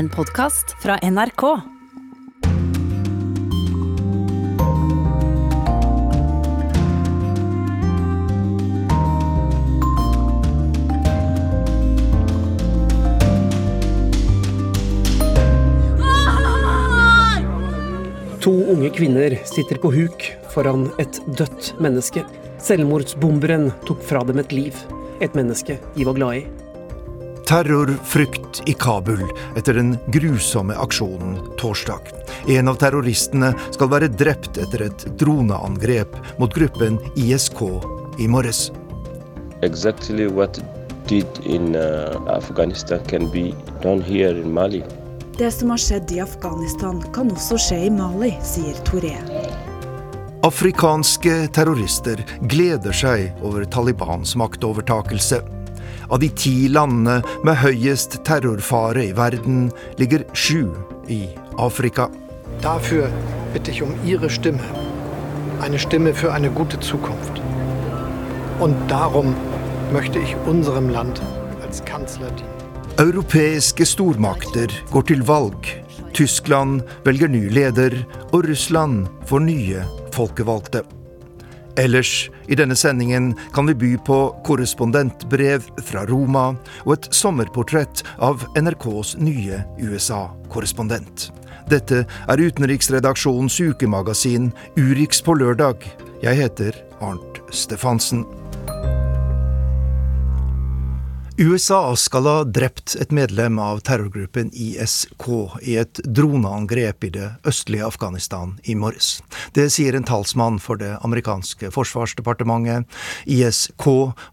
En podkast fra NRK. To unge kvinner sitter på huk foran et dødt menneske. Selvmordsbomberen tok fra dem et liv. Et menneske de var glad i. Terrorfrykt i Kabul etter den grusomme aksjonen torsdag. En av terroristene skal være drept etter et droneangrep mot gruppen ISK i morges. exactly what did in uh, Afghanistan can be done here in Mali. Det som har skjedd i Afghanistan, kan også skje i Mali, sier Toré. Afrikanske terrorister gleder seg over Talibans maktovertakelse. Av de ti landene med høyest terrorfare i verden ligger sju i Afrika. Dafür bitte ich um Ihre Stimme. Eine Stimme für eine gute Zukunft. Und darum möchte ich unserem Land als Kanzler dienen. Europeiske stormakter går til valg. Tyskland velger ny leder, og Russland får nye folkevalgte. Ellers i denne sendingen kan vi by på korrespondentbrev fra Roma og et sommerportrett av NRKs nye USA-korrespondent. Dette er utenriksredaksjonens ukemagasin Urix på lørdag. Jeg heter Arnt Stefansen. USA skal ha drept et medlem av terrorgruppen ISK i et droneangrep i det østlige Afghanistan i morges. Det sier en talsmann for det amerikanske forsvarsdepartementet. ISK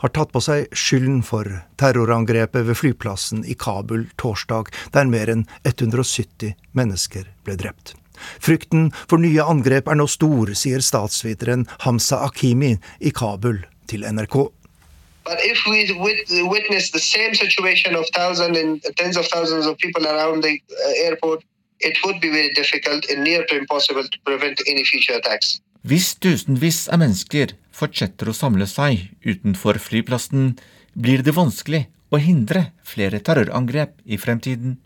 har tatt på seg skylden for terrorangrepet ved flyplassen i Kabul torsdag, der mer enn 170 mennesker ble drept. Frykten for nye angrep er nå stor, sier statsviteren Hamza Akimi i Kabul til NRK. But if we wit- witness the same situation of thousands and tens of thousands of people around the uh, airport, it would be very difficult and near to impossible to prevent any future attacks. Hvis tusenvis av mennesker fortsetter å samle seg utenfor flyplassen, blir det vanskelig å hindre flere terrorangrep i fremtiden.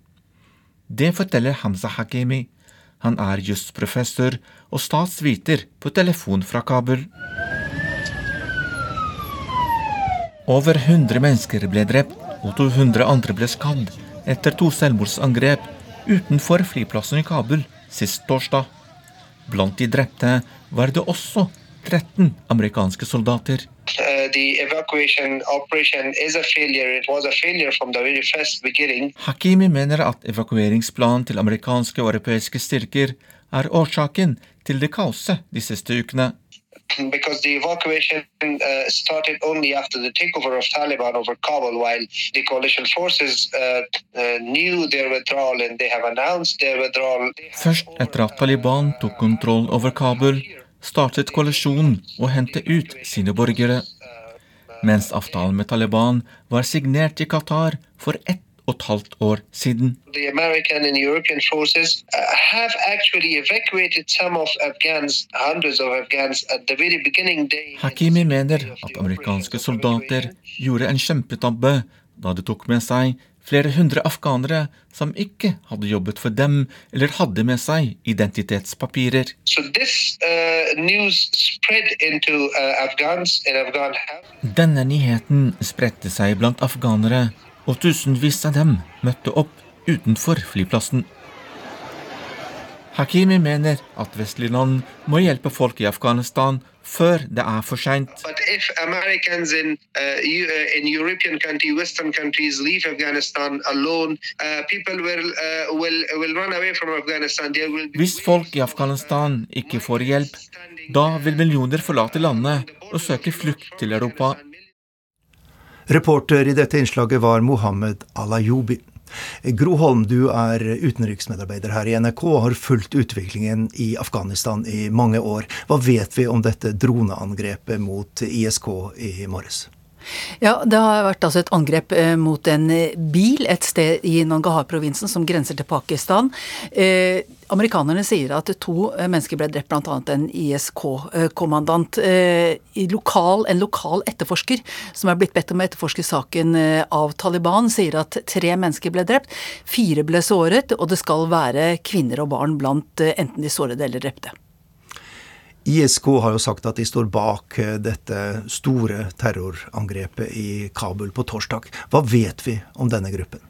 Det forteller Hamza Hakimi. Han er jusprofessor og statsviter på telefon fra Kabul. Over 100 mennesker ble drept og 200 andre ble skadd etter to selvmordsangrep utenfor flyplassen i Kabul sist torsdag. Blant de drepte var det også 13 amerikanske soldater. Beginning. Hakimi mener at evakueringsplanen til amerikanske og europeiske styrker er årsaken til det kaoset de siste ukene. Because the evacuation uh, started only after the takeover of Taliban over Kabul, while the coalition forces uh, uh, knew their withdrawal and they have announced their withdrawal. Først etter at Taliban tok kontroll over Kabul, startet koalisjonen å hente ut sine borgere. Mens avtalen med Taliban var signert i Qatar for ett og et halvt år siden. The American and European forces uh, have actually evacuated some of Afghans, hundreds of Afghans, at the very beginning day. Hakimi mener at amerikanske soldater gjorde en kjempetabbe da de tok med seg flere hundre afghanere som ikke hadde jobbet for dem eller hadde med seg identitetspapirer. So this uh, into uh, Afghans Afghan. Denne nyheten spredte seg blant afghanere, og tusenvis av dem møtte opp utenfor flyplassen. Hakimi mener at vestlige land må hjelpe folk i Afghanistan før det er for seint. Uh, uh, uh, Hvis folk i Afghanistan ikke får hjelp, da vil millioner forlate landet og søke flukt til Europa. Reporter i dette innslaget var Mohammed Alayoubi. Gro Holm, du er utenriksmedarbeider her i NRK og har fulgt utviklingen i Afghanistan i mange år. Hva vet vi om dette droneangrepet mot ISK i morges? Ja, Det har vært altså et angrep eh, mot en eh, bil et sted i Nangarhar-provinsen som grenser til Pakistan. Eh, amerikanerne sier at to eh, mennesker ble drept, bl.a. en ISK-kommandant. Eh, en lokal etterforsker som er blitt bedt om å etterforske saken av Taliban, sier at tre mennesker ble drept, fire ble såret, og det skal være kvinner og barn blant enten de sårede eller drepte. ISK har jo sagt at de står bak eh, dette store terrorangrepet i Kabul på torsdag. Hva vet vi om denne gruppen?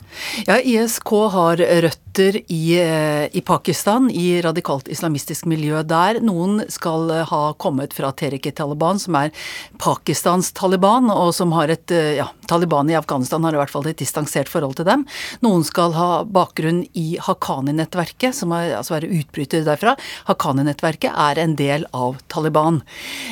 Ja, ISK har røtter i, eh, i, Pakistan, i radikalt islamistisk miljø der. Noen skal ha kommet fra Tereke-Taliban, som er Pakistans Taliban, og som har et eh, Ja, Taliban i Afghanistan har i hvert fall et distansert forhold til dem. Noen skal ha bakgrunn i Haqqani-nettverket, som er, altså er utbryter derfra. Haqqani-nettverket er en del av Taliban.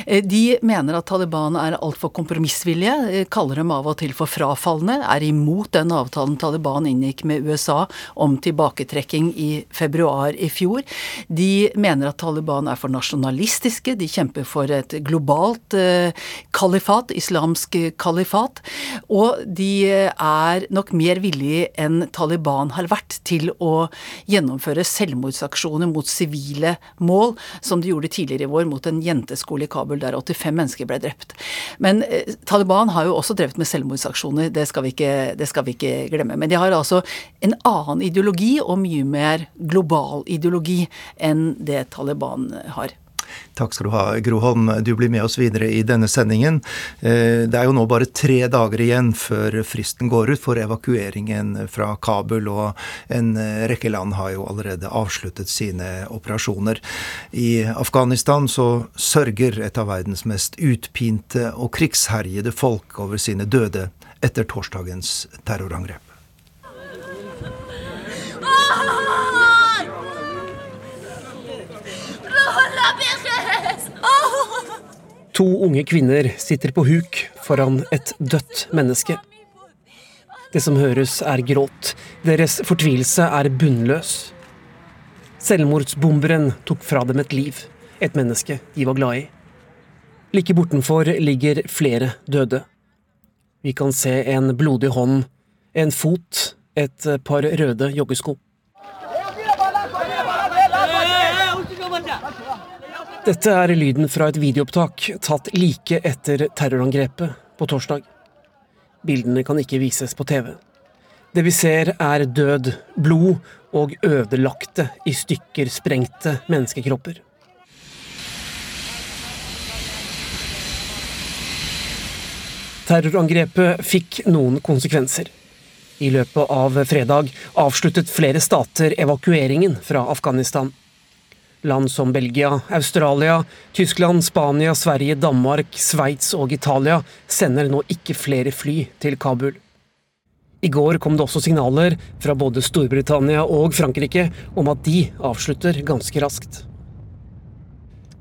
Eh, de mener at Taliban er altfor kompromissvillige, kaller dem av og til for frafalne, er imot den avtalen Taliban Taliban inngikk med USA om tilbaketrekking i februar i fjor. De mener at Taliban er for nasjonalistiske, de kjemper for et globalt eh, kalifat, islamsk kalifat, og de er nok mer villige enn Taliban har vært til å gjennomføre selvmordsaksjoner mot sivile mål, som de gjorde tidligere i vår mot en jenteskole i Kabul der 85 mennesker ble drept. Men eh, Taliban har jo også drevet med selvmordsaksjoner, det skal vi ikke, det skal vi ikke glemme. Men de har altså en annen ideologi, og mye mer global ideologi, enn det Taliban har. Takk skal du ha, Gro Holm. Du blir med oss videre i denne sendingen. Eh, det er jo nå bare tre dager igjen før fristen går ut for evakueringen fra Kabul, og en rekke land har jo allerede avsluttet sine operasjoner. I Afghanistan så sørger et av verdens mest utpinte og krigsherjede folk over sine døde etter torsdagens terrorangrep. To unge kvinner sitter på huk foran et dødt menneske. Det som høres, er gråt. Deres fortvilelse er bunnløs. Selvmordsbomberen tok fra dem et liv, et menneske de var glad i. Like bortenfor ligger flere døde. Vi kan se en blodig hånd, en fot, et par røde joggesko. Dette er lyden fra et videoopptak tatt like etter terrorangrepet på torsdag. Bildene kan ikke vises på TV. Det vi ser, er død, blod og ødelagte, i stykker sprengte menneskekropper. Terrorangrepet fikk noen konsekvenser. I løpet av fredag avsluttet flere stater evakueringen fra Afghanistan. Land som Belgia, Australia, Tyskland, Spania, Sverige, Danmark, Sveits og Italia sender nå ikke flere fly til Kabul. I går kom det også signaler fra både Storbritannia og Frankrike om at de avslutter ganske raskt.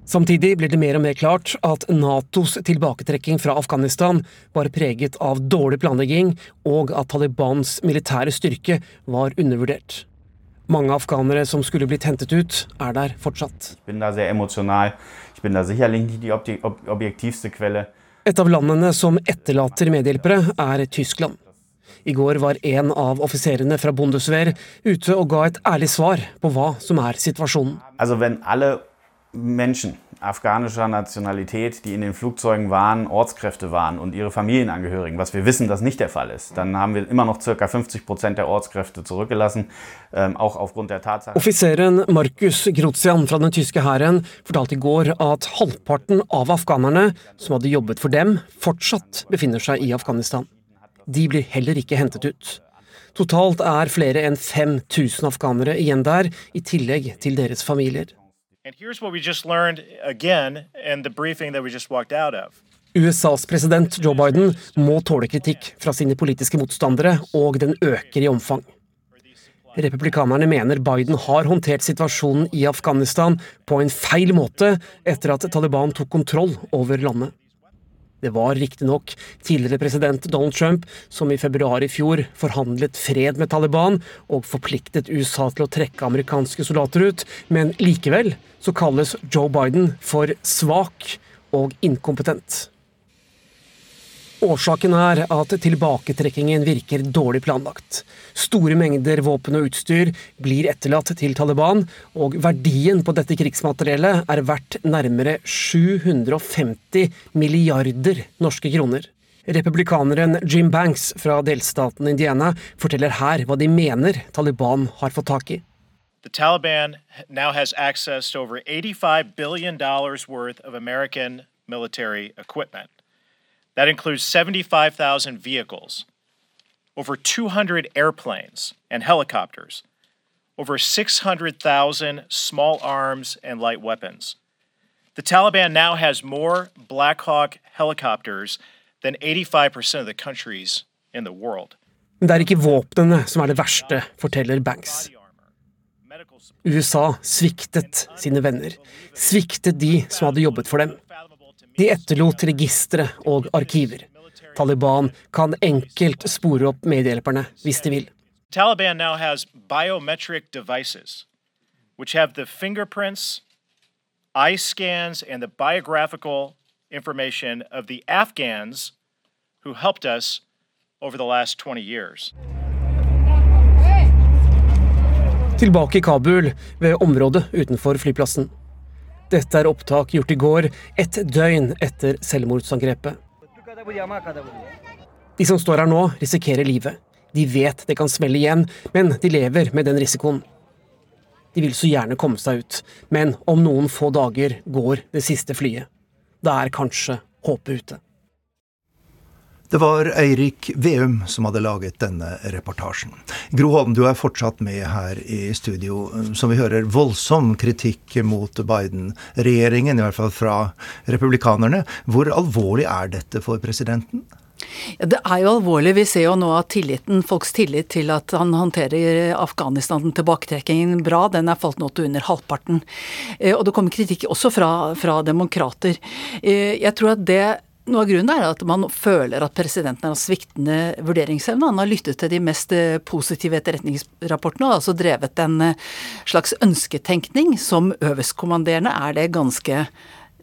Samtidig blir det mer og mer klart at Natos tilbaketrekking fra Afghanistan var preget av dårlig planlegging, og at Talibans militære styrke var undervurdert. Mange afghanere som skulle blitt hentet ut, er der fortsatt. Et av landene som etterlater medhjelpere, er Tyskland. I går var en av offiserene fra Bundeswehr ute og ga et ærlig svar på hva som er situasjonen. Altså, afghanischer Nationalität, die in den Flugzeugen waren, Ortskräfte waren und ihre Familienangehörigen, was wir wissen, dass nicht der Fall ist, dann haben wir immer noch ca. 50 Prozent der Ortskräfte zurückgelassen, ähm, auch aufgrund der Tatsache. Offiseren Markus Grozian fra den tyske hæren fortalte i går at halvparten av afghanerne som hadde jobbet for dem, fortsatt befinner seg i Afghanistan. De blir heller ikke hentet ut. Totalt er flere enn 5000 afghanere igjen der, i tillegg til deres familier. USAs president Joe Biden må tåle kritikk fra sine politiske motstandere, og den øker i omfang. Republikanerne mener Biden har håndtert situasjonen i Afghanistan på en feil måte etter at Taliban tok kontroll over landet. Det var riktignok tidligere president Donald Trump som i februar i fjor forhandlet fred med Taliban og forpliktet USA til å trekke amerikanske soldater ut, men likevel så kalles Joe Biden for svak og inkompetent. Årsaken er at tilbaketrekkingen virker dårlig planlagt. Store mengder våpen og utstyr blir etterlatt til Taliban, og verdien på dette krigsmateriellet er verdt nærmere 750 milliarder norske kroner. Republikaneren Jim Banks fra delstaten Indiana forteller her hva de mener Taliban har fått tak i. The Taliban now has access to over $85 billion worth of American military equipment. That includes 75,000 vehicles, over 200 airplanes and helicopters, over 600,000 small arms and light weapons. The Taliban now has more Black Hawk helicopters than 85% of the countries in the world. Det er ikke våpnene som er det verste, forteller Banks. USA sviktet sine venner, sviktet de som hadde jobbet for dem. De etterlot registre og arkiver. Taliban kan enkelt spore opp medhjelperne hvis de vil. Taliban now has biometric devices, which have the fingerprints, eye scans, and the biographical information of the Afghans who helped us over the last 20 years. Tilbake i Kabul, ved området utenfor flyplassen. Dette er opptak gjort i går, ett døgn etter selvmordsangrepet. De som står her nå, risikerer livet. De vet det kan smelle igjen, men de lever med den risikoen. De vil så gjerne komme seg ut, men om noen få dager går det siste flyet. Da er kanskje håpet ute. Det var Eirik Veum som hadde laget denne reportasjen. Gro Holm, du er fortsatt med her i studio. Som vi hører, voldsom kritikk mot Biden-regjeringen, i hvert fall fra republikanerne. Hvor alvorlig er dette for presidenten? Ja, det er jo alvorlig. Vi ser jo nå at tilliten, folks tillit til at han håndterer Afghanistan, tilbaketrekkingen, bra, den er falt nå til under halvparten. Eh, og det kommer kritikk også fra, fra demokrater. Eh, jeg tror at det noe av grunnen er at man føler at presidenten har sviktende vurderingsevne. Han har lyttet til de mest eh, positive etterretningsrapportene og altså drevet en eh, slags ønsketenkning. Som øverstkommanderende er det ganske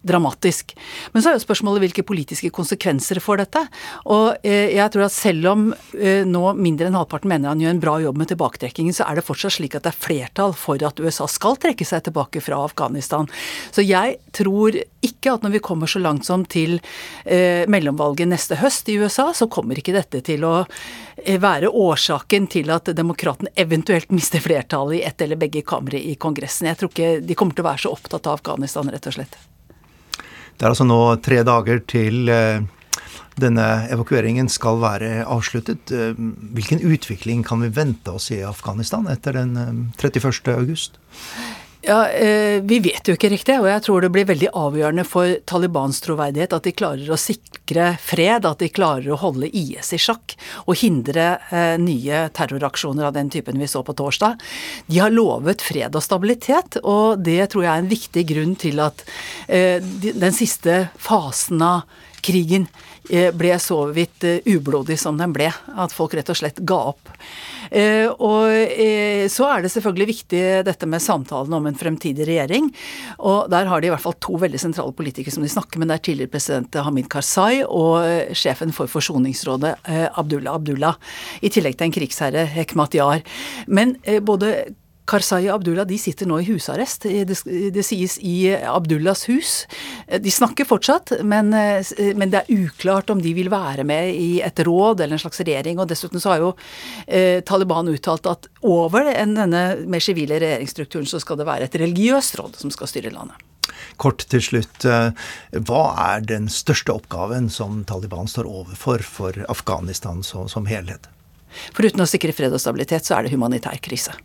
dramatisk. Men så er jo spørsmålet hvilke politiske konsekvenser får dette. Og eh, jeg tror at selv om eh, nå mindre enn halvparten mener han gjør en bra jobb med tilbaketrekkingen, så er det fortsatt slik at det er flertall for at USA skal trekke seg tilbake fra Afghanistan. Så jeg tror ikke at når vi kommer så langt som til eh, mellomvalget neste høst i USA, så kommer ikke dette til å være årsaken til at demokratene eventuelt mister flertallet i ett eller begge kamre i Kongressen. Jeg tror ikke de kommer til å være så opptatt av Afghanistan, rett og slett. Det er altså nå tre dager til eh, denne evakueringen skal være avsluttet. Eh, hvilken utvikling kan vi vente oss i Afghanistan etter den 31. Eh, august? Ja, Vi vet jo ikke riktig, og jeg tror det blir veldig avgjørende for Talibans troverdighet at de klarer å sikre fred, at de klarer å holde IS i sjakk og hindre nye terroraksjoner av den typen vi så på torsdag. De har lovet fred og stabilitet, og det tror jeg er en viktig grunn til at den siste fasen av krigen ble så vidt ublodig som den ble. At folk rett og slett ga opp. Og så er det selvfølgelig viktig dette med samtalen om en fremtidig regjering. Og der har de i hvert fall to veldig sentrale politikere som de snakker med. Det er tidligere president Hamid Karzai og sjefen for Forsoningsrådet Abdullah Abdullah. I tillegg til en krigsherre, Hekmat Yar. Men både Karzai og Abdullah de sitter nå i husarrest. Det, det, sies i Abdullahs hus. De snakker fortsatt, men, men, det er uklart om de vil være med i et råd eller en slags regjering. Og dessuten så har jo eh, Taliban uttalt at over denne mer sivile regjeringsstrukturen så skal det være et religiøst råd som skal styre landet. Kort til slutt, hva er den største oppgaven som Taliban står overfor for Afghanistan som, som helhet? Foruten å sikre fred og stabilitet, så er det humanitær krise.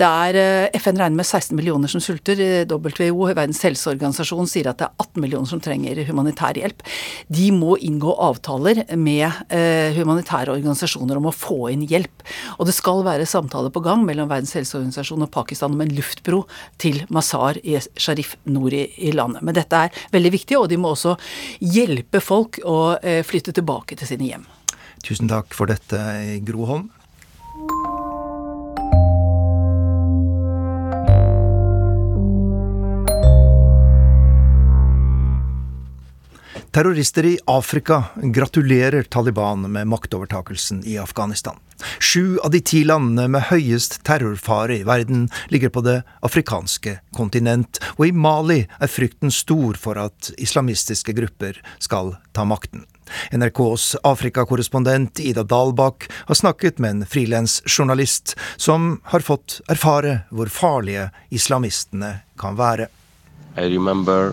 Det er eh, FN regner med 16 millioner som sulter. WHO, Verdens helseorganisasjon, sier at det er 18 millioner som trenger humanitær hjelp. De må inngå avtaler med eh, humanitære organisasjoner om å få inn hjelp. Og det skal være samtaler på gang mellom Verdens helseorganisasjon og Pakistan om en luftbro til Mazar i Sharif nord i landet. Men dette er veldig viktig, og de må også hjelpe folk å eh, flytte tilbake til sine hjem. Tusen takk for dette, Gro Holm. Terrorister i Afrika gratulerer Taliban med maktovertakelsen i Afghanistan. Sju av de ti landene med høyest terrorfare i verden ligger på det afrikanske kontinent, og i Mali er frykten stor for at islamistiske grupper skal ta makten. NRKs Afrikakorrespondent Ida Dalbakk har snakket med en frilansjournalist som har fått erfare hvor farlige islamistene kan være. I remember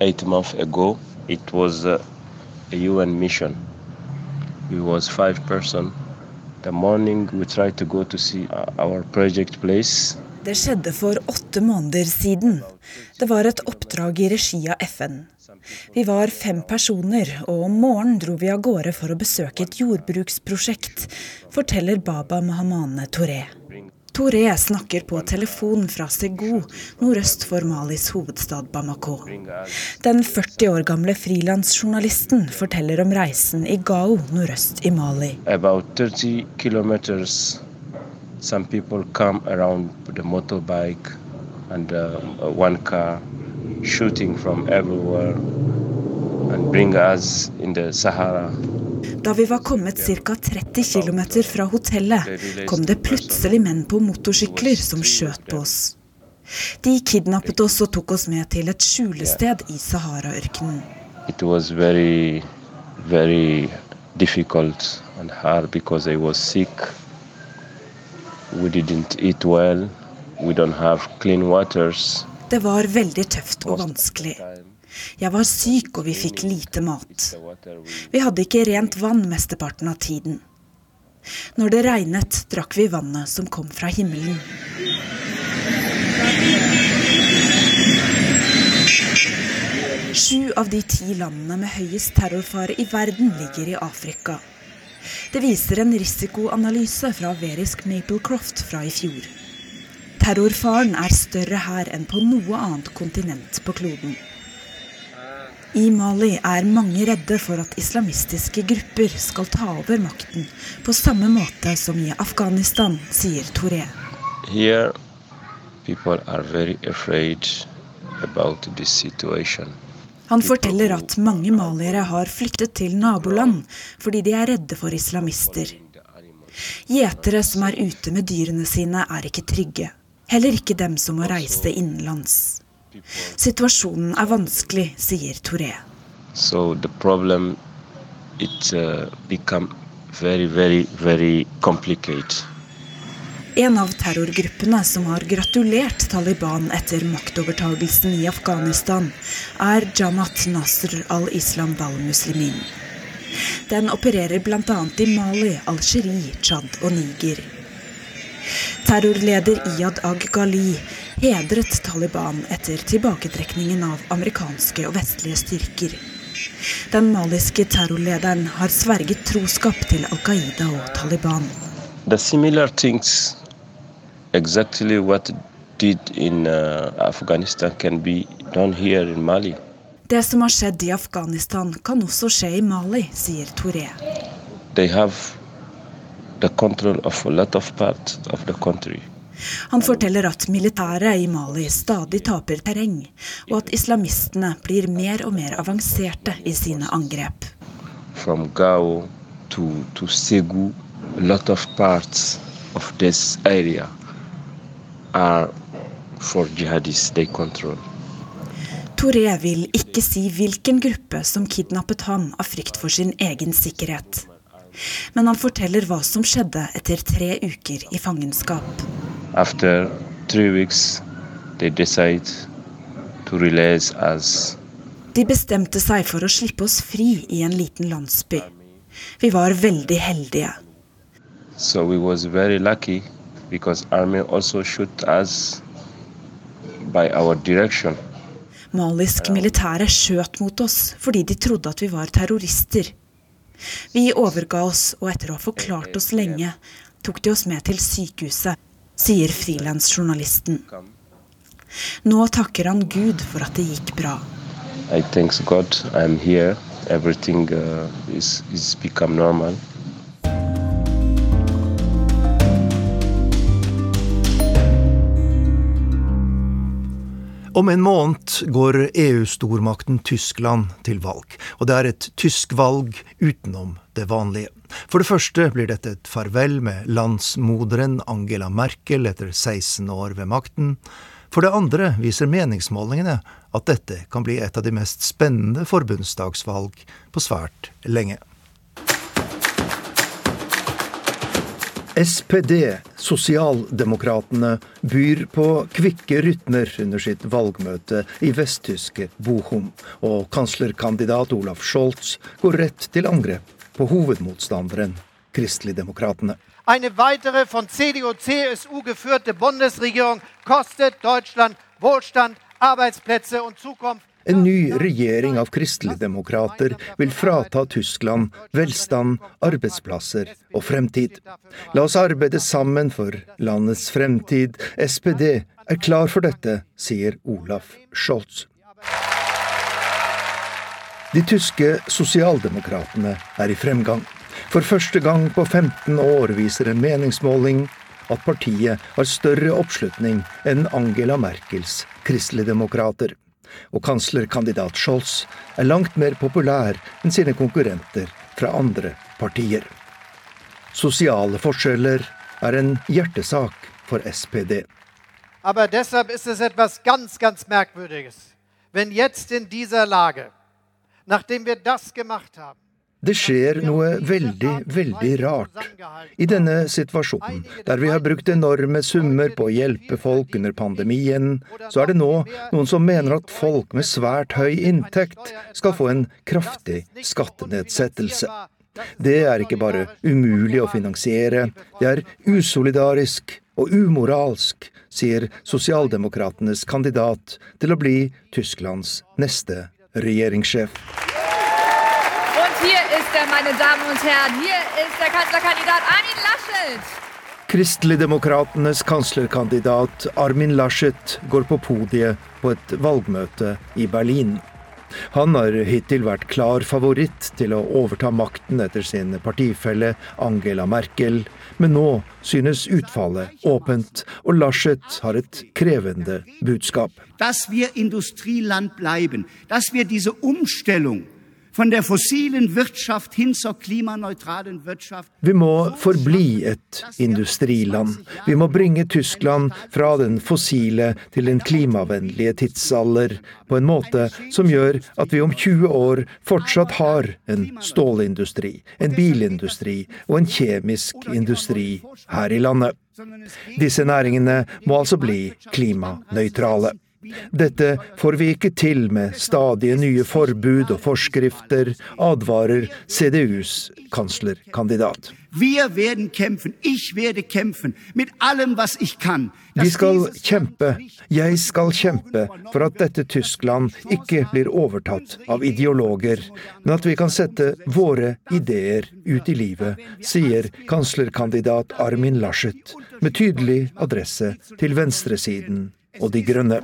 eight months ago, it was a, UN mission. We was five person. The morning we tried to go to see our project place. Det skjedde for åtte måneder siden. Det var et oppdrag i regi av FN. Vi var fem personer, og om morgenen dro vi av gårde for å besøke et jordbruksprosjekt, forteller Baba Mahamane Touré. Touré snakker på telefon fra Segou, nordøst for Malis hovedstad Bamako. Den 40 år gamle frilansjournalisten forteller om reisen i Gao nordøst i Mali. About 30 kilometers, some people come around the motorbike and uh, one car shooting from everywhere and bring us in the Sahara. Da vi var kommet ca. 30 km fra hotellet, kom det plutselig menn på motorsykler som skjøt på oss. De kidnappet oss og tok oss med til et skjulested i Sahara-ørkenen. Very, very difficult and hard because I was sick. We didn't eat well. We don't have clean waters. Det var veldig tøft og vanskelig. Jeg var syk, og vi fikk lite mat. Vi hadde ikke rent vann mesteparten av tiden. Når det regnet, drakk vi vannet som kom fra himmelen. Sju av de ti landene med høyest terrorfare i verden ligger i Afrika. Det viser en risikoanalyse fra Verisk Maplecroft fra i fjor. Terrorfaren er større her enn på noe annet kontinent på kloden. I Mali er mange redde for at islamistiske grupper skal ta over makten, på samme måte som i Afghanistan, sier Toré. Here, people are very afraid about this situation. Han forteller at mange maliere har flyttet til naboland fordi de er redde for islamister. Gjetere som er ute med dyrene sine, er ikke trygge. Heller ikke dem som må reise innenlands. Situasjonen er vanskelig, sier Touré. So the problem it uh, very, very, very. En av terrorgruppene som har gratulert Taliban etter maktovertagelsen i Afghanistan, er Jamat Nasr al-Islam wal-Muslimin. Den opererer bl.a. i Mali, Algerie, Tsjad og Niger. Terrorleder Iyad Ag-Ghali hedret Taliban etter tilbaketrekningen av amerikanske og vestlige styrker. Den maliske terrorlederen har sverget troskap til Al Qaida og Taliban. The similar things, exactly what did in uh, Afghanistan, can be done here in Mali. Det som har skjedd i Afghanistan, kan også skje i Mali, sier Touré. They have the control of a lot of parts of the country. Han forteller at militæret i Mali stadig taper terreng, og at islamistene blir mer og mer avanserte i sine angrep. From Gao to, to Segu, a lot of parts of this area are for jihadists they control. Touré vil ikke si hvilken gruppe som kidnappet ham av frykt for sin egen sikkerhet. Men han forteller hva som skjedde etter tre uker i fangenskap. After three weeks, they decide to release us. De bestemte seg for å slippe oss fri i en liten landsby. Vi var veldig heldige. So we was very lucky because army also shoot us by our direction. Malisk militære skjøt mot oss fordi de trodde at vi var terrorister. Vi overga oss, og etter å ha forklart oss lenge, tok de oss med til sykehuset, sier frilansjournalisten. Nå takker han Gud for at det gikk bra. I thanks God I'm here. Everything uh, is, is become normal. Om en måned går EU-stormakten Tyskland til valg, og det er et tysk valg utenom det vanlige. For det første blir dette et farvel med landsmoderen Angela Merkel etter 16 år ved makten. For det andre viser meningsmålingene at dette kan bli et av de mest spennende forbundsdagsvalg på svært lenge. SPD, Sosialdemokratene, byr på kvikke rytmer under sitt valgmøte i vesttyske Bochum, og kanslerkandidat Olaf Scholz går rett til angrep på hovedmotstanderen, Kristeligdemokratene. Eine weitere von CDU-CSU geführte Bundesregierung kostet Deutschland Wohlstand, Arbeitsplätze und Zukunft. En ny regjering av kristeligdemokrater vil frata Tyskland velstand, arbeidsplasser og fremtid. La oss arbeide sammen for landets fremtid. SPD er klar for dette, sier Olaf Scholz. De tyske sosialdemokratene er i fremgang. For første gang på 15 år viser en meningsmåling at partiet har større oppslutning enn Angela Merkels kristeligdemokrater og kanslerkandidat Scholz er langt mer populær enn sine konkurrenter fra andre partier. Sosiale forskjeller er en hjertesak for SPD. Aber deshalb ist es etwas ganz, ganz Merkwürdiges, wenn jetzt in dieser Lage, nachdem wir das gemacht haben, det skjer noe veldig, veldig rart. I denne situasjonen, der vi har brukt enorme summer på å hjelpe folk under pandemien, så er det nå noen som mener at folk med svært høy inntekt skal få en kraftig skattenedsettelse. Det er ikke bare umulig å finansiere, det er usolidarisk og umoralsk, sier sosialdemokratenes kandidat til å bli Tysklands neste regjeringssjef er, meine Damen und Herren, hier ist der Kanzlerkandidat Armin Laschet. Kristeligdemokratenes kanslerkandidat Armin Laschet går på podiet på et valgmøte i Berlin. Han har hittil vært klar favoritt til å overta makten etter sin partifelle Angela Merkel, men nå synes utfallet åpent, og Laschet har et krevende budskap. Dass wir Industrieland bleiben, dass wir diese Umstellung Vi må forbli et industriland. Vi må bringe Tyskland fra den fossile til den klimavennlige tidsalder på en måte som gjør at vi om 20 år fortsatt har en stålindustri, en bilindustri og en kjemisk industri her i landet. Disse næringene må altså bli klimanøytrale. Dette får vi ikke til med stadige nye forbud og forskrifter, advarer CDUs kanslerkandidat. Vi skal kjempe, jeg skal kjempe for at dette Tyskland ikke blir overtatt av ideologer, men at vi kan sette våre ideer ut i livet, sier kanslerkandidat Armin Laschet, med tydelig adresse til venstresiden og De Grønne.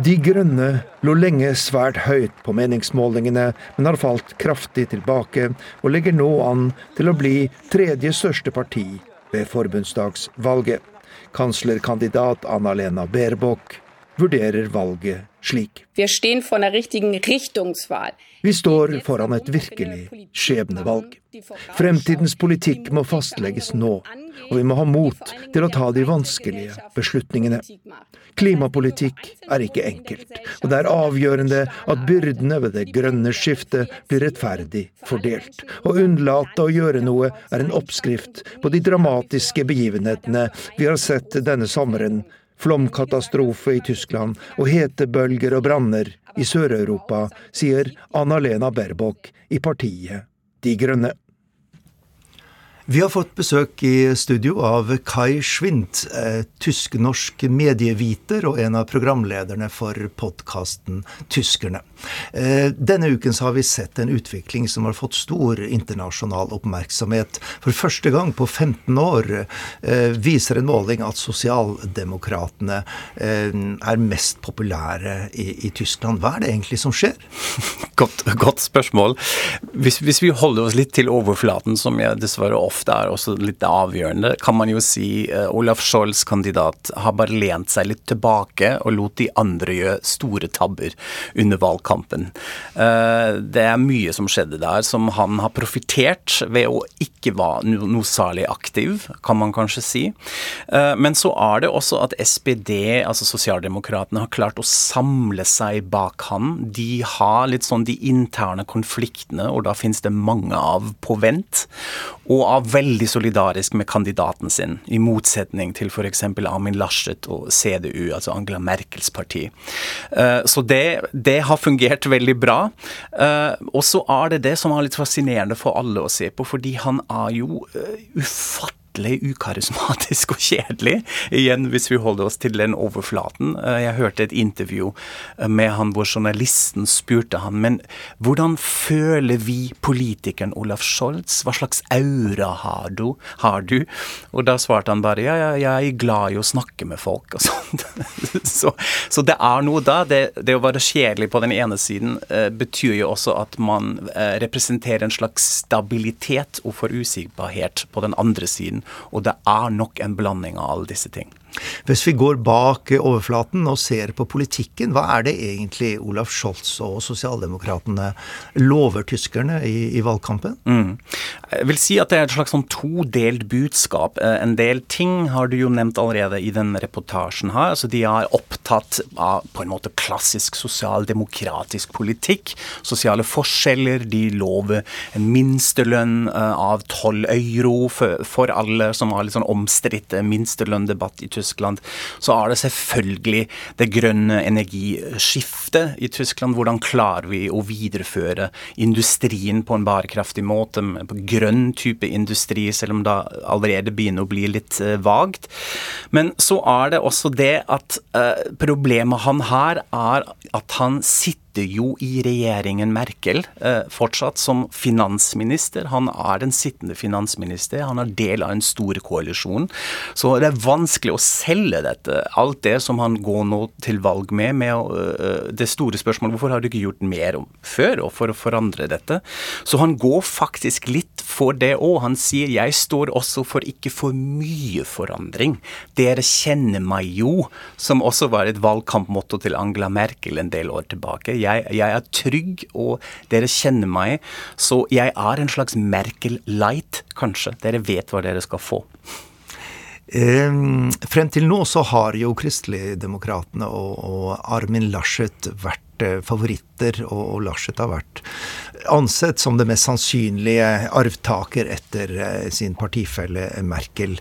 De Grønne lå lenge svært høyt på meningsmålingene, men har falt kraftig tilbake, og legger nå an til å bli tredje største parti ved forbundsdagsvalget. Kanslerkandidat Anna-Lena Baerbock vurderer valget slik. Vi står foran et virkelig skjebnevalg. Fremtidens politikk må fastlegges nå, og vi må ha mot til å ta de vanskelige beslutningene. Klimapolitikk er ikke enkelt, og det er avgjørende at byrdene ved det grønne skiftet blir rettferdig fordelt. Å unnlate å gjøre noe er en oppskrift på de dramatiske begivenhetene vi har sett denne sommeren flomkatastrofe i Tyskland og hetebølger og branner i Sør-Europa, sier Anna-Lena Baerbock i partiet De Grønne. Vi har fått besøk i studio av Kai Schwint, eh, tysk-norsk medieviter og en av programlederne for podkasten Tyskerne. Eh, denne uken har vi sett en utvikling som har fått stor internasjonal oppmerksomhet. For første gang på 15 år eh, viser en måling at sosialdemokratene er mest populære i, i, Tyskland. Hva er det egentlig som skjer? Godt, godt spørsmål. Hvis, hvis vi holder oss litt til overflaten, som jeg dessverre ofte ofte er også litt avgjørende, kan man jo si uh, Olaf Scholz, kandidat, har bare lent seg litt tilbake og lot de andre gjøre store tabber under valgkampen. Uh, det er mye som skjedde der som han har profitert ved å ikke være no noe særlig aktiv, kan man kanskje si. Uh, men så er det også at SPD, altså Sosialdemokratene, har klart å samle seg bak han. De har litt sånn de interne konfliktene, og da finnes det mange av på vent, og er veldig solidarisk med kandidaten sin, i motsetning til f.eks. Amin Laschet og CDU, altså Angela Merkels parti. Eh, så det, det har fungert veldig bra. Eh, og så er det det som er litt fascinerende for alle å se på, fordi han er jo eh, ufattelig ufattelig ukarismatisk og kjedelig. Igjen, hvis vi holder oss til den overflaten. Eh, jeg hørte et intervju eh, med han hvor journalisten spurte han, men hvordan føler vi politikeren Olaf Scholz? Hva slags aura har du? Har du? Og da svarte han bare ja, ja, jeg er glad i å snakke med folk og sånt. så, så, det er noe da. Det, det, å være kjedelig på den ene siden uh, betyr jo også at man representerer en slags stabilitet og forutsigbarhet på den andre siden. Og det er nok en blanding av alle disse ting. Hvis vi går bak overflaten og ser på politikken, hva er det egentlig Olaf Scholz og sosialdemokratene lover tyskerne i, i valgkampen? Mm. Jeg vil si at det er et slags sånn todelt budskap. Eh, en del ting har du jo nevnt allerede i den reportasjen her. altså De er opptatt av på en måte klassisk sosialdemokratisk politikk. Sosiale forskjeller. De lover en minstelønn eh, av tolv euro for, for alle, som har litt sånn omstridt minstelønndebatt i Tyskland Tyskland, så er det selvfølgelig det grønne energiskiftet i Tyskland. Hvordan klarer vi å videreføre industrien på en bærekraftig måte, på grønn type industri, selv om det allerede begynner å bli litt uh, vagt. Men så er det også det at uh, problemet han har, er at han sitter sitter jo i regjeringen Merkel eh, fortsatt som finansminister. Han er den sittende finansminister. Han er del av en stor koalisjon. Så det er vanskelig å selge dette. Alt det som han går nå til valg med, med uh, det store spørsmålet hvorfor har du ikke gjort mer om før og for å forandre dette? Så han går faktisk litt for det òg. Han sier jeg står også for ikke for mye forandring. Dere kjenner meg jo, som også var et valgkampmotto til Angela Merkel en del år tilbake. Jeg, jeg, er trygg, og dere kjenner meg. Så jeg er en slags Merkel light, kanskje. Dere vet hva dere skal få. Um, frem til nå så har jo Kristeligdemokratene og, og Armin Laschet vært favoritter, og, og Laschet har vært ansett som det mest sannsynlige arvtaker etter uh, sin partifelle Merkel.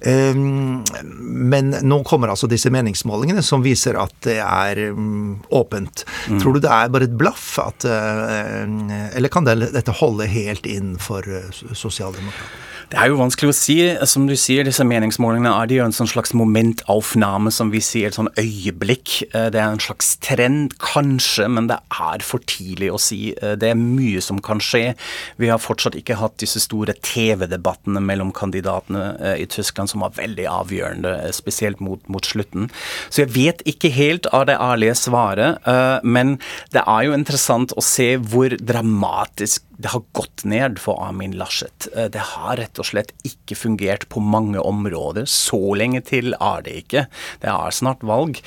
Um, men nå kommer altså disse meningsmålingene som viser at det er um, åpent. Mm. Tror du det er bare et blaff, at, uh, eller kan det, dette holde helt inn for sosialdemokratene? Det er jo vanskelig å si. Som du sier, disse meningsmålingene er de jo en sånn slags momentaufname, som vi sier, et sånn øyeblikk. Eh, det er en slags trend, kanskje, men det er for tidlig å si. Eh, det er mye som kan skje. Vi har fortsatt ikke hatt disse store TV-debattene mellom kandidatene eh, i Tyskland, som var veldig avgjørende, spesielt mot, mot slutten. Så jeg vet ikke helt av det ærlige svaret, men det er jo interessant å se hvor dramatisk det har gått ned for Amin Laschet. Det har rett og slett ikke fungert på mange områder. Så lenge til er det ikke. Det er snart valg.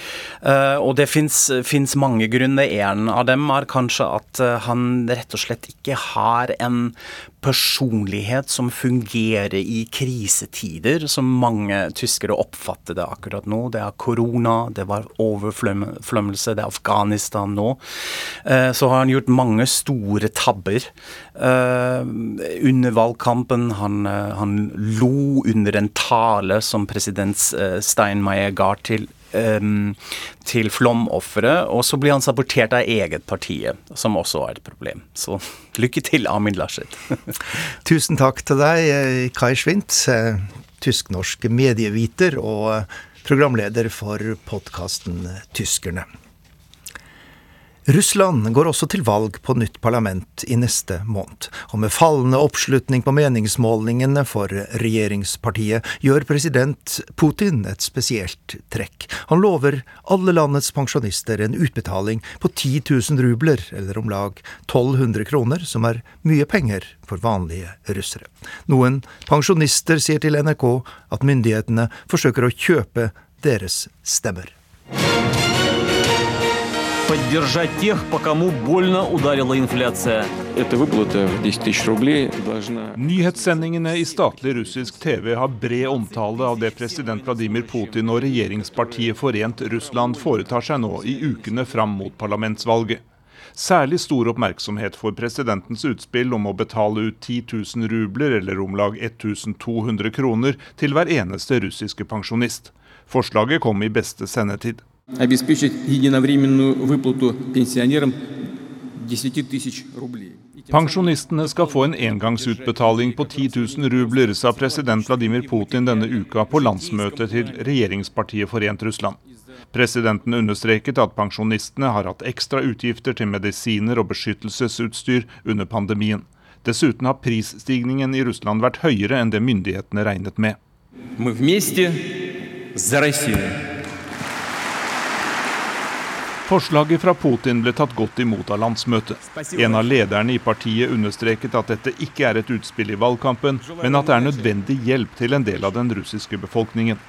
Uh, og det fins mange grunner. En av dem er kanskje at uh, han rett og slett ikke har en personlighet som fungerer i krisetider, som mange tyskere oppfatter det akkurat nå. Det er korona, det var overflømmelse, det er Afghanistan nå. Uh, så har han gjort mange store tabber. under valgkampen han Eh, han lo under en tale som president eh, Steinmeier ga til Um, til flomofre, og så blir han sabotert av eget partiet, som også er et problem. Så lykke til, Amin Laschet. Tusen takk til deg, Kai Schwint, tysk-norsk medieviter og programleder for podkasten Tyskerne. Russland går også til valg på nytt parlament i neste måned, og med fallende oppslutning på meningsmålingene for regjeringspartiet gjør president Putin et spesielt trekk. Han lover alle landets pensjonister en utbetaling på 10 000 rubler, eller om lag 1200 kroner, som er mye penger for vanlige russere. Noen pensjonister sier til NRK at myndighetene forsøker å kjøpe deres stemmer поддержать тех, по кому больно ударила инфляция. Эта выплата в 10 тысяч рублей должна... Nyhetssendingene i statlig russisk TV har bred omtale av det president Vladimir Putin og regjeringspartiet Forent Russland foretar seg nå i ukene fram mot parlamentsvalget. Særlig stor oppmerksomhet får presidentens utspill om å betale ut 10 000 rubler, eller om lag 1200 kroner, til hver eneste russiske pensjonist. Forslaget kom i beste sendetid обеспечить единовременную выплату пенсионерам 10 тысяч рублей. Pensjonistene skal få en engangsutbetaling på 10 000 rubler, sa president Vladimir Putin denne uka på landsmøtet til regjeringspartiet Forent Russland. Presidenten understreket at pensjonistene har hatt ekstra utgifter til medisiner og beskyttelsesutstyr under pandemien. Dessuten har prisstigningen i Russland vært høyere enn det myndighetene regnet med. Мы вместе за Россию. Forslaget fra Putin ble tatt godt imot av landsmøtet. En av lederne i partiet understreket at dette ikke er et utspill i valgkampen, men at det er nødvendig hjelp til en del av den russiske befolkningen.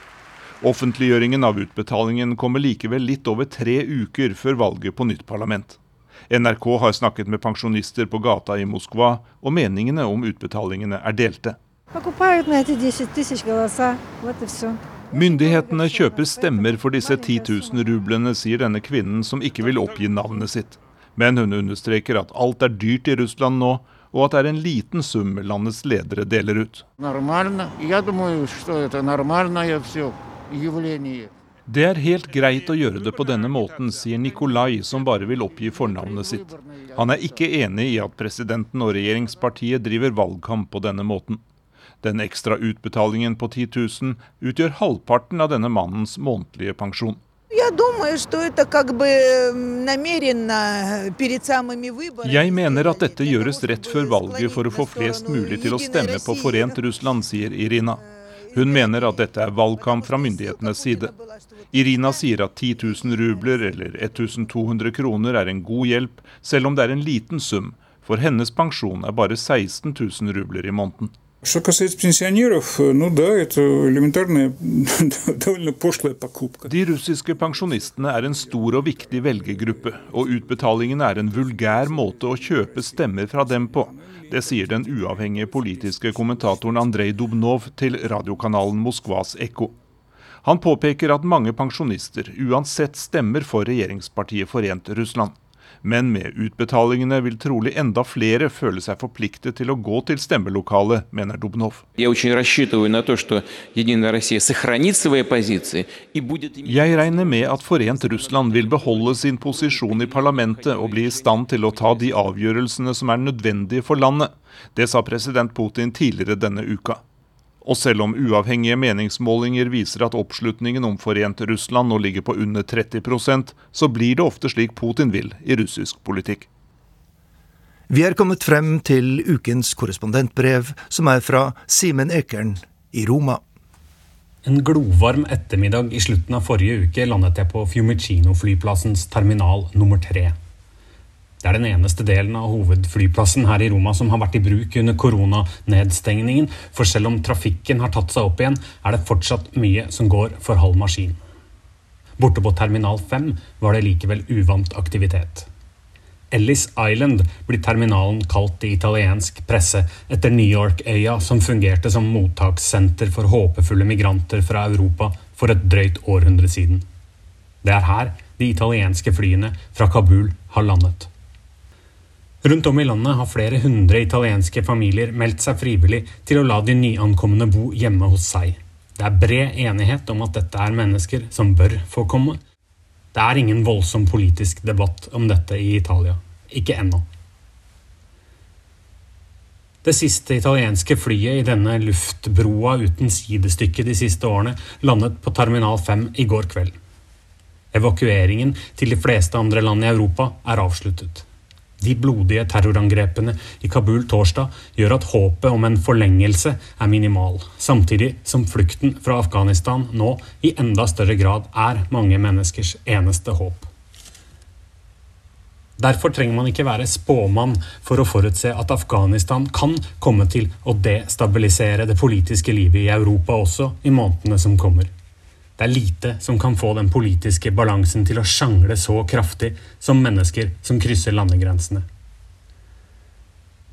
Offentliggjøringen av utbetalingen kommer likevel litt over tre uker før valget på nytt parlament. NRK har snakket med pensjonister på gata i Moskva, og meningene om utbetalingene er delte. Myndighetene kjøper stemmer for disse 10 000 rublene, sier denne kvinnen som ikke vil oppgi navnet sitt. Men hun understreker at alt er dyrt i Russland nå, og at det er en liten sum landets ledere deler ut. Det er helt greit å gjøre det på denne måten, sier Nikolai, som bare vil oppgi fornavnet sitt. Han er ikke enig i at presidenten og regjeringspartiet driver valgkamp på denne måten. Den ekstra utbetalingen på 10 000 utgjør halvparten av denne mannens månedlige pensjon. Jeg mener at dette gjøres rett før valget for å få flest mulig til å stemme på Forent Russland, sier Irina. Hun mener at dette er valgkamp fra myndighetenes side. Irina sier at 10 000 rubler eller 1200 kroner er en god hjelp, selv om det er en liten sum, for hennes pensjon er bare 16 000 rubler i måneden. Что касается пенсионеров, ну да, это элементарная, довольно пошлая покупка. De russiske pensjonistene er en stor og viktig velgergruppe, og utbetalingene er en vulgær måte å kjøpe stemmer fra dem på. Det sier den uavhengige politiske kommentatoren Andrej Dubnov til radiokanalen Moskvas Ekko. Han påpeker at mange pensjonister uansett stemmer for regjeringspartiet Forent Russland. Men med utbetalingene vil trolig enda flere føle seg forpliktet til å gå til stemmelokalet, mener Dubnov. Jeg regner med at Forent Russland vil beholde sin posisjon i parlamentet og bli i stand til å ta de avgjørelsene som er nødvendige for landet. Det sa president Putin tidligere denne uka. Og selv om uavhengige meningsmålinger viser at oppslutningen om forent Russland nå ligger på under 30% så blir det ofte slik Putin vil i russisk politikk. Vi er kommet frem til ukens korrespondentbrev, som er fra Simen Ekern i Roma. En glovarm ettermiddag i slutten av forrige uke landet jeg på Fiumicino-flyplassens terminal nummer tre. Det er den eneste delen av hovedflyplassen her i Roma som har vært i bruk under koronanedstengningen, for selv om trafikken har tatt seg opp igjen, er det fortsatt mye som går for halv maskin. Borte på terminal 5 var det likevel uvant aktivitet. Ellis Island blir terminalen kalt i italiensk presse etter New York-øya som fungerte som mottakssenter for håpefulle migranter fra Europa for et drøyt århundre siden. Det er her de italienske flyene fra Kabul har landet. Rundt om i landet har flere hundre italienske familier meldt seg frivillig til å la de nyankomne bo hjemme hos seg. Det er bred enighet om at dette er mennesker som bør få komme. Det er ingen voldsom politisk debatt om dette i Italia. Ikke ennå. Det siste italienske flyet i denne luftbroa uten sidestykke de siste årene landet på Terminal 5 i går kveld. Evakueringen til de fleste andre land i Europa er avsluttet. De blodige terrorangrepene i Kabul torsdag gjør at håpet om en forlengelse er minimal, samtidig som flukten fra Afghanistan nå i enda større grad er mange menneskers eneste håp. Derfor trenger man ikke være spåmann for å forutse at Afghanistan kan komme til å destabilisere det politiske livet i Europa også i månedene som kommer. Det er lite som kan få den politiske balansen til å sjangle så kraftig som mennesker som krysser landegrensene.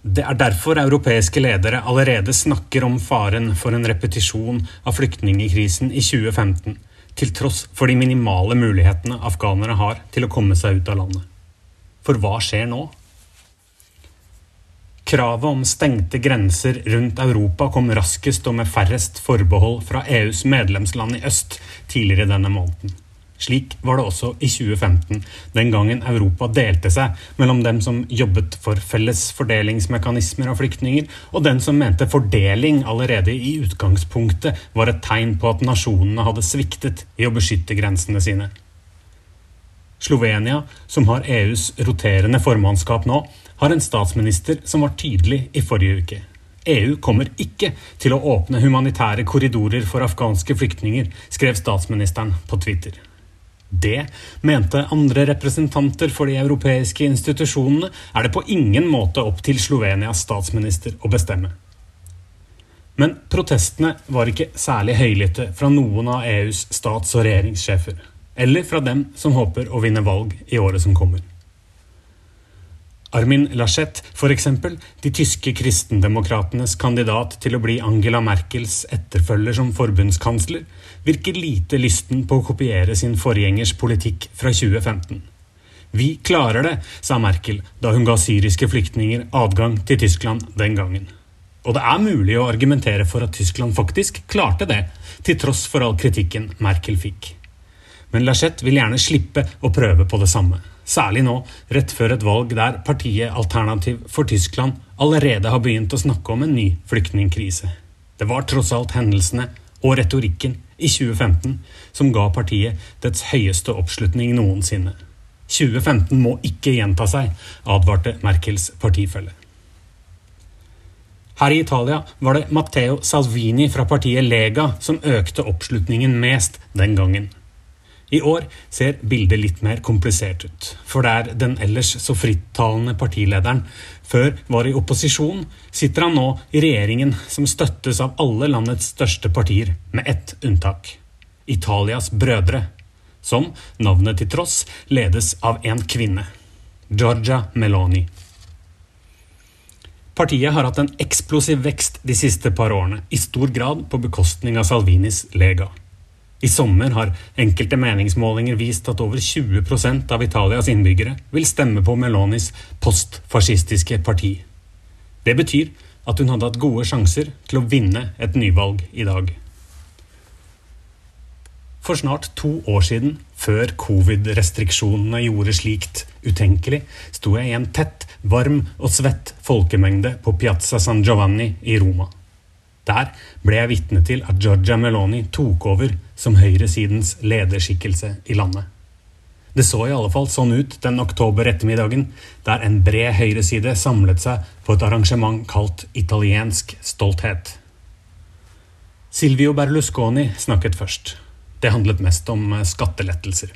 Det er derfor europeiske ledere allerede snakker om faren for en repetisjon av flyktningkrisen i 2015, til tross for de minimale mulighetene afghanere har til å komme seg ut av landet. For hva skjer nå? Kravet om stengte grenser rundt Europa kom raskest og med færrest forbehold fra EUs medlemsland i øst tidligere denne måneden. Slik var det også i 2015, den gangen Europa delte seg mellom dem som jobbet for felles fordelingsmekanismer av flyktninger, og den som mente fordeling allerede i utgangspunktet var et tegn på at nasjonene hadde sviktet i å beskytte grensene sine. Slovenia, som har EUs roterende formannskap nå, har en statsminister som var tydelig i forrige uke. EU kommer ikke til å åpne humanitære korridorer for afghanske flyktninger, skrev statsministeren på Twitter. Det, mente andre representanter for de europeiske institusjonene, er det på ingen måte opp til Slovenias statsminister å bestemme. Men protestene var ikke særlig høylytte fra noen av EUs stats- og regjeringssjefer eller fra dem som håper å vinne valg i året som kommer. Armin Laschet, f.eks., de tyske kristendemokratenes kandidat til å bli Angela Merkels etterfølger som forbundskansler, virker lite lysten på å kopiere sin forgjengers politikk fra 2015. Vi klarer det, sa Merkel da hun ga syriske flyktninger adgang til Tyskland den gangen. Og det er mulig å argumentere for at Tyskland faktisk klarte det, til tross for all kritikken Merkel fikk. Men Laschet vil gjerne slippe å prøve på det samme. Særlig nå, rett før et valg der partiet Alternativ for Tyskland allerede har begynt å snakke om en ny flyktningkrise. Det var tross alt hendelsene og retorikken i 2015 som ga partiet dets høyeste oppslutning noensinne. 2015 må ikke gjenta seg, advarte Merkels partifelle. Her i Italia var det Matteo Salvini fra partiet Lega som økte oppslutningen mest den gangen. I år ser bildet litt mer komplisert ut, for der den ellers så frittalende partilederen før var i opposisjon, sitter han nå i regjeringen som støttes av alle landets største partier, med ett unntak Italias brødre, som, navnet til tross, ledes av en kvinne, Giorgia Meloni. Partiet har hatt en eksplosiv vekst de siste par årene, i stor grad på bekostning av Salvinis lega. I sommer har enkelte meningsmålinger vist at over 20% av Italias innbyggere vil stemme på Melonis postfascistiske parti. Det betyr at hun hadde hatt gode sjanser til å vinne et nyvalg i dag. For snart to år siden, før covid-restriksjonene gjorde slikt utenkelig, sto jeg i en tett, varm og svett folkemengde på Piazza San Giovanni i Roma. Der ble jeg vitne til at Georgia Meloni tok over som høyresidens lederskikkelse i landet. Det så i alle fall sånn ut den oktober ettermiddagen, der en bred høyreside samlet seg på et arrangement kalt Italiensk stolthet. Silvio Berlusconi snakket først. Det handlet mest om skattelettelser.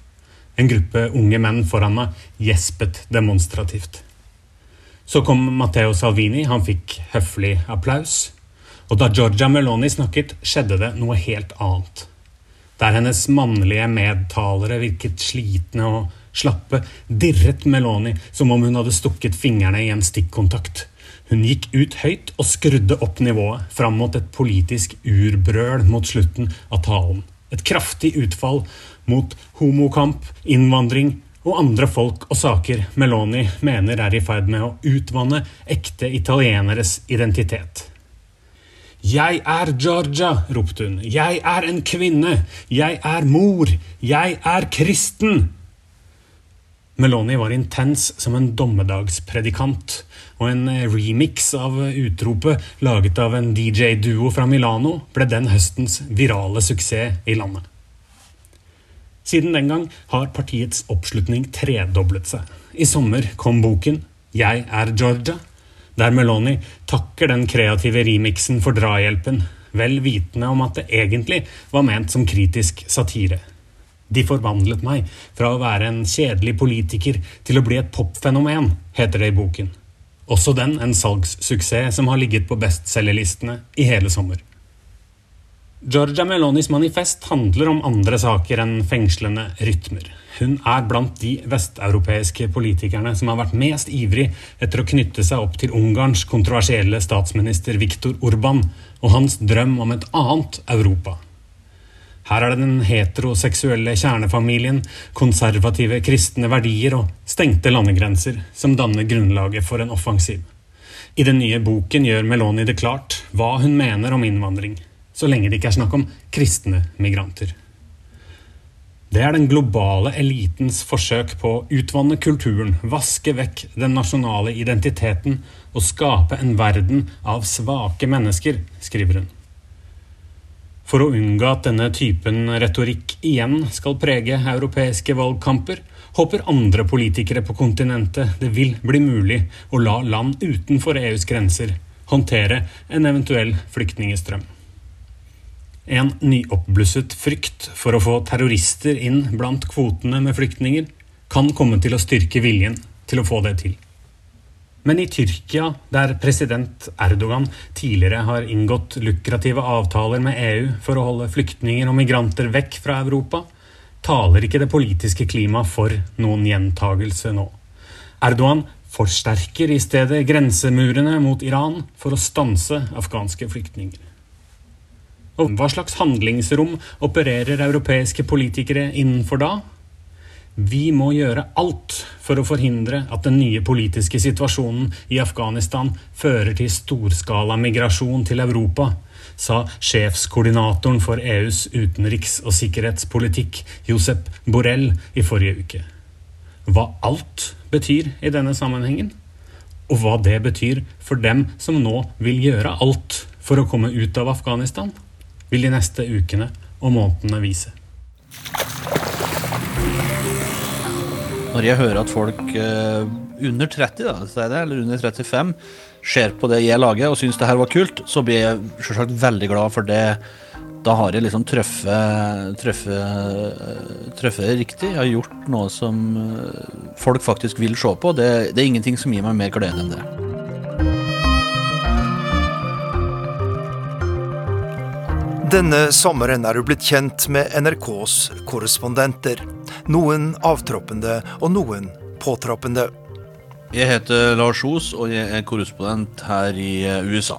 En gruppe unge menn foran meg gjespet demonstrativt. Så kom Matteo Salvini, han fikk høflig applaus. Og da Georgia Meloni snakket, skjedde det noe helt annet. Der hennes mannlige medtalere virket slitne og slappe, dirret Meloni som om hun hadde stukket fingrene i en stikkontakt. Hun gikk ut høyt og skrudde opp nivået fram mot et politisk urbrøl mot slutten av talen. Et kraftig utfall mot homokamp, innvandring og andre folk og saker Meloni mener er i ferd med å utvanne ekte italieneres identitet. Jeg er Georgia, ropte hun. Jeg er en kvinne. Jeg er mor. Jeg er kristen. Meloni var intens som en dommedagspredikant, og en remix av utropet, laget av en DJ-duo fra Milano, ble den høstens virale suksess i landet. Siden den gang har partiets oppslutning tredoblet seg. I sommer kom boken 'Jeg er Georgia', der Meloni takker den kreative remixen for drahjelpen, vel vitende om at det egentlig var ment som kritisk satire. De forvandlet meg fra å være en kjedelig politiker til å bli et popfenomen, heter det i boken. Også den en salgssuksess som har ligget på bestselgerlistene i hele sommer. Georgia Melonis manifest handler om andre saker enn fengslende rytmer. Hun er blant de vesteuropeiske politikerne som har vært mest ivrig etter å knytte seg opp til Ungarns kontroversielle statsminister Viktor Urban og hans drøm om et annet Europa. Her er det den heteroseksuelle kjernefamilien, konservative kristne verdier og stengte landegrenser som danner grunnlaget for en offensiv. I den nye boken gjør Meloni det klart hva hun mener om innvandring så lenge det ikke er snakk om kristne migranter. Det er den globale elitens forsøk på å utvanne kulturen, vaske vekk den nasjonale identiteten og skape en verden av svake mennesker, skriver hun. For å unngå at denne typen retorikk igjen skal prege europeiske valgkamper, håper andre politikere på kontinentet det vil bli mulig å la land utenfor EUs grenser håndtere en eventuell flyktningestrøm. En nyoppblusset frykt for å få terrorister inn blant kvotene med flyktninger kan komme til å styrke viljen til å få det til. Men i Tyrkia, der president Erdogan tidligere har inngått lukrative avtaler med EU for å holde flyktninger og migranter vekk fra Europa, taler ikke det politiske klimaet for noen gjentagelse nå. Erdogan forsterker i stedet grensemurene mot Iran for å stanse afghanske flyktninger. Og hva slags handlingsrom opererer europeiske politikere innenfor da? Vi må gjøre alt for å forhindre at den nye politiske situasjonen i Afghanistan fører til storskala migrasjon til Europa, sa sjefskoordinatoren for EUs utenriks- og sikkerhetspolitikk, Josep Borrell, i forrige uke. Hva alt betyr i denne sammenhengen, og hva det betyr for dem som nå vil gjøre alt for å komme ut av Afghanistan? Vil de neste ukene og månedene vise. Når jeg hører at folk eh, under 30, da, eller under 35, ser på det jeg lager og syns det her var kult, så blir jeg selvsagt veldig glad for det. Da har jeg liksom truffet, riktig. Jeg har gjort noe som eh, folk faktisk vil se på. Det, det er ingenting som gir meg mer glede enn det. Denne sommeren er du blitt kjent med NRKs korrespondenter. Noen avtroppende og noen påtroppende. Jeg heter Lars Os, og jeg er korrespondent her i eh, USA.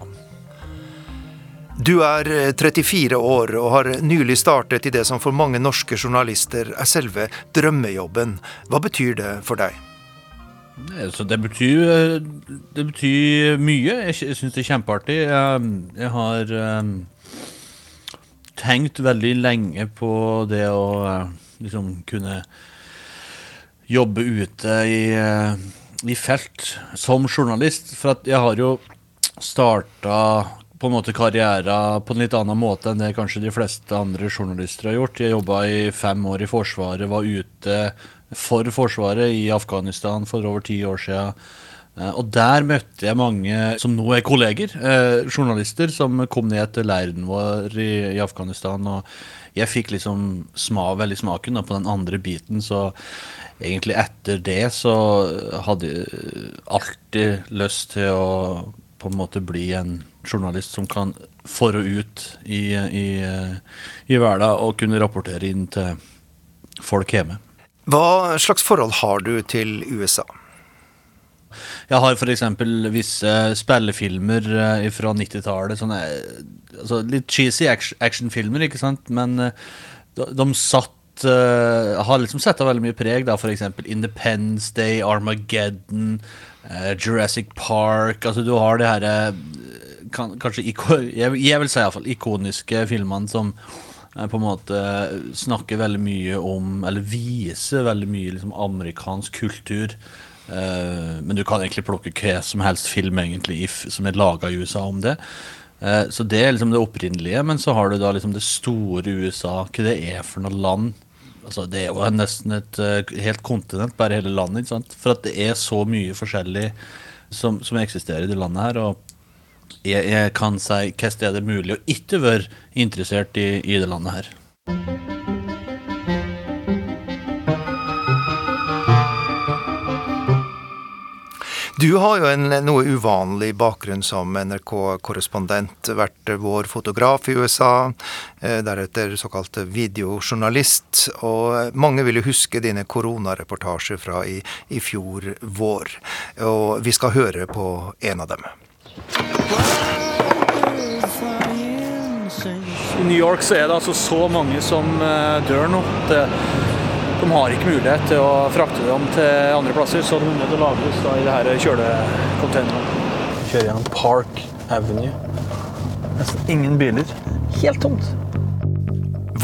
Du er 34 eh, år og har nylig startet i det som for mange norske journalister er selve drømmejobben. Hva betyr det for deg? Det betyr, eh, det betyr mye. Jeg syns det er kjempeartig. Jeg har tenkt veldig lenge på det å eh, liksom kunne jobbe ute i, eh, i felt som journalist. For jeg har jo starta på en måte karriere på en litt annen måte enn det kanskje de fleste andre journalister har gjort. Jeg jobba i fem år i Forsvaret, var ute for Forsvaret i Afghanistan for over ti år siden. Eh, og der møtte jeg mange som nå er kolleger, eh, journalister, som kom ned til leiren vår i, i Afghanistan. Og jeg fikk liksom sma, veldig smaken da, på den andre biten, så egentlig etter det så hadde jeg alltid lyst til å på en måte bli en journalist som kan for og ut i, i, i hverdag og kunne rapportere inn til folk hjemme. Hva slags forhold har du til USA? Jeg har f.eks. visse spillefilmer eh, fra 90-tallet. Altså litt cheesy actionfilmer, ikke sant. Men eh, de, de satt har liksom sett av veldig mye preg. da F.eks. Independence Day, Armageddon, Jurassic Park. Altså Du har herre kan, Kanskje jeg, vil si iallfall ikoniske filmene som på en måte snakker veldig mye om Eller viser veldig mye liksom, amerikansk kultur. Uh, men du kan egentlig plukke hva som helst film egentlig som er laga i USA om det. Uh, så det er liksom det opprinnelige, men så har du da liksom det store USA, hva det er for noe land altså Det er jo nesten et uh, helt kontinent, bare hele landet. ikke sant? For at det er så mye forskjellig som, som eksisterer i det landet her. Og jeg, jeg kan si hvordan er det mulig å ikke være interessert i, i det landet her. Du har jo en noe uvanlig bakgrunn som NRK-korrespondent. Vært vår fotograf i USA, eh, deretter såkalt videojournalist. Og mange vil jo huske dine koronareportasjer fra i, i fjor vår. Og vi skal høre på en av dem. I New York så er det altså så mange som eh, dør nå. Det de har ikke mulighet til å frakte dem til andre plasser, så de er nødt til å lagres da, i det her kjølecontainerne. Kjører gjennom Park Avenue. Nesten ingen biler. Helt tomt.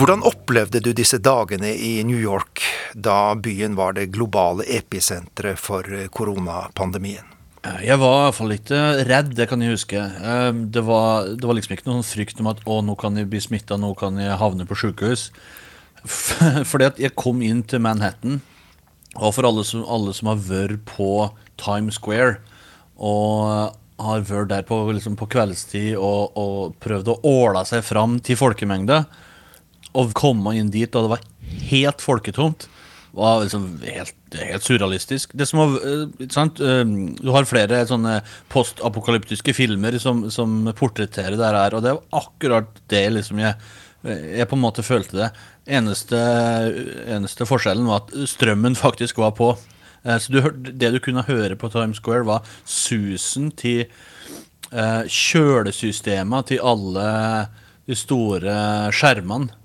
Hvordan opplevde du disse dagene i New York, da byen var det globale episenteret for koronapandemien? Jeg var iallfall hvert litt redd, det kan jeg huske. Det var, det var liksom ikke noen frykt om at å, nå kan jeg bli smitta, nå kan jeg havne på sjukehus. Fordi at jeg kom inn til Manhattan, og for alle som, alle som har vært på Times Square og har vært der på, liksom på kveldstid og, og, prøvd å åla seg fram til folkemengde, og komme inn dit da det var helt folketomt, var liksom helt, helt surrealistisk. Var, eh, sant? Eh, du har flere sånne postapokalyptiske filmer som, som portretterer det her, og det var akkurat det liksom jeg jeg på en måte følte det. Eneste, eneste forskjellen var at strømmen faktisk var på. Eh, så du, det du kunne høre på Times Square, var susen til eh, kjølesystemet til alle de store skjermene.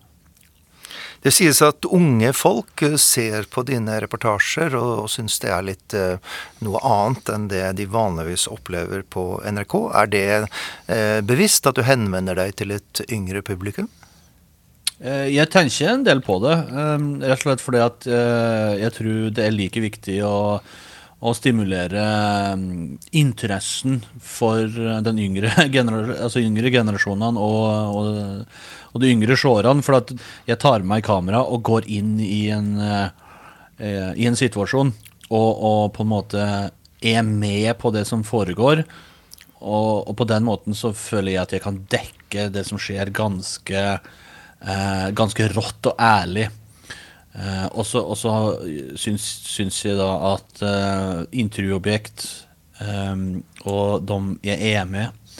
Det sies at unge folk ser på dine reportasjer og, og syns det er litt eh, noe annet enn det de vanligvis opplever på NRK. Er det eh, bevisst at du henvender deg til et yngre publikum? Eh, jeg tenker en del på det, eh, rett og slett fordi at eh, jeg tror det er like viktig å, å stimulere interessen for den yngre, gener altså yngre generasjonene og, og, og, de yngre seerne. For at jeg tar med meg kamera og går inn i en, i en situasjon og, og, på en måte er med på det som foregår. Og, på den måten så føler jeg at jeg kan dekke det som skjer, ganske eh, ganske rått og ærlig. Eh, og så syns, syns, jeg da at eh, intervjuobjekt eh, og de jeg er med,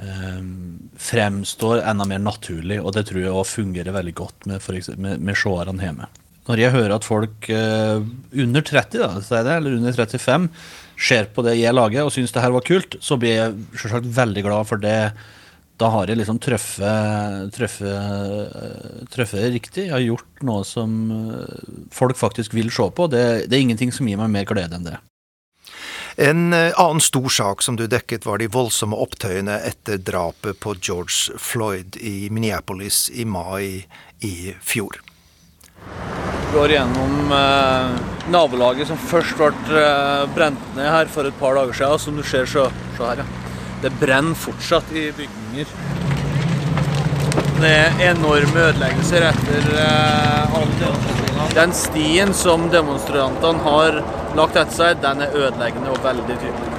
eh, fremstår enda mer naturlig, og det tror jeg òg fungerer veldig godt med, med, med seerne hjemme. Når jeg hører at folk eh, under 30, da, eller under 35 ser på det jeg lager og syns det her var kult, så blir jeg selvsagt veldig glad for det da har jeg liksom truffet riktig. Jeg har gjort noe som eh, folk faktisk vil se på. Det, det, er ingenting som gir meg mer glede enn det. En eh, annen stor sak som du dekket, var de voldsomme opptøyene etter drapet på George Floyd i Minneapolis i mai i fjor. Vi går gjennom eh, nabolaget som først ble eh, brent ned her for et par dager siden. Som du ser, så, så her, ja. Det brenner fortsatt i bygninger. Det er enorme ødeleggelser etter eh, alle demonstrasjonene. Den stien som demonstrantene har lagt etter seg, den er ødeleggende og veldig tydelig.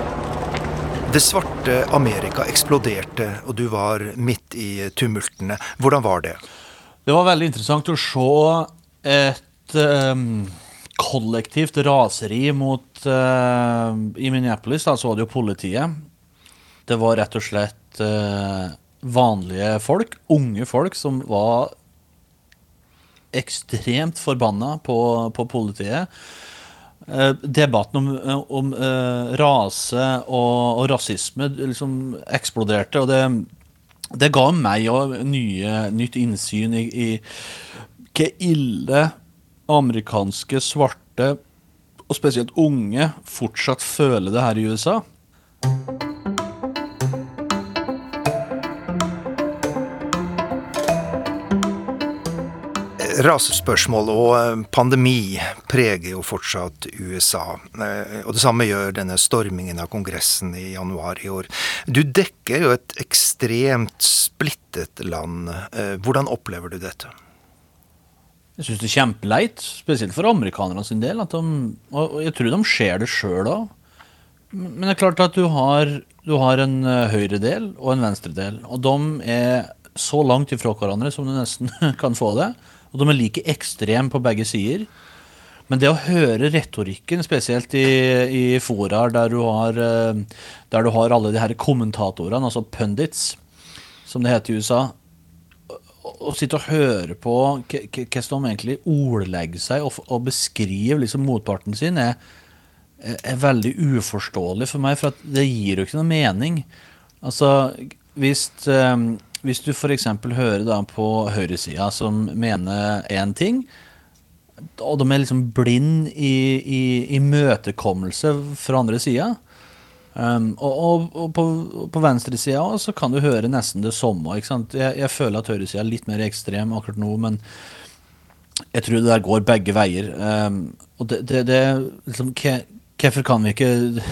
Det svarte Amerika eksploderte, og du var midt i tumultene. Hvordan var det? Det var veldig interessant å se et um, kollektivt raseri mot uh, I Minneapolis da, så var det jo politiet det var rett og slett eh, vanlige folk, unge folk, som var ekstremt forbanna på, på politiet. Eh, debatten om, om eh, rase og, og, rasisme liksom eksploderte, og det, det ga meg òg nytt innsyn i, i hva ille amerikanske svarte, og spesielt unge, fortsatt føler det her i USA. Rasespørsmål og eh, pandemi preger jo fortsatt USA. Eh, og det samme gjør denne stormingen av Kongressen i januar i år. Du dekker jo et ekstremt splittet land. Eh, hvordan opplever du dette? Jeg syns det er kjempeleit, spesielt for amerikanerne sin del. De, og jeg tror de ser det sjøl òg. Men det er klart at du har, du har en høyredel og en venstredel. Og de er så langt ifra hverandre som du nesten kan få det. Og de er like ekstreme på begge sider. Men det å høre retorikken, spesielt i, i foraer der, eh, der du har alle de her kommentatorene, altså pundits, som det heter i USA, å sitte og høre på hvordan de egentlig ordlegger seg og, og beskriver liksom motparten sin, er, er veldig uforståelig for meg, for det gir jo ikke noe mening. Altså, hvis, um, hvis du f.eks. hører da på høyresida som mener én ting, og de er liksom blind i, imøtekommelse fra andre sida. Um, og, og, og, på, på venstresida så kan du høre nesten det samme. Jeg, jeg, føler at høyresida er litt mer ekstrem akkurat nå, men jeg tror det der går begge veier. Um, og det, det, det liksom, Hvorfor kan,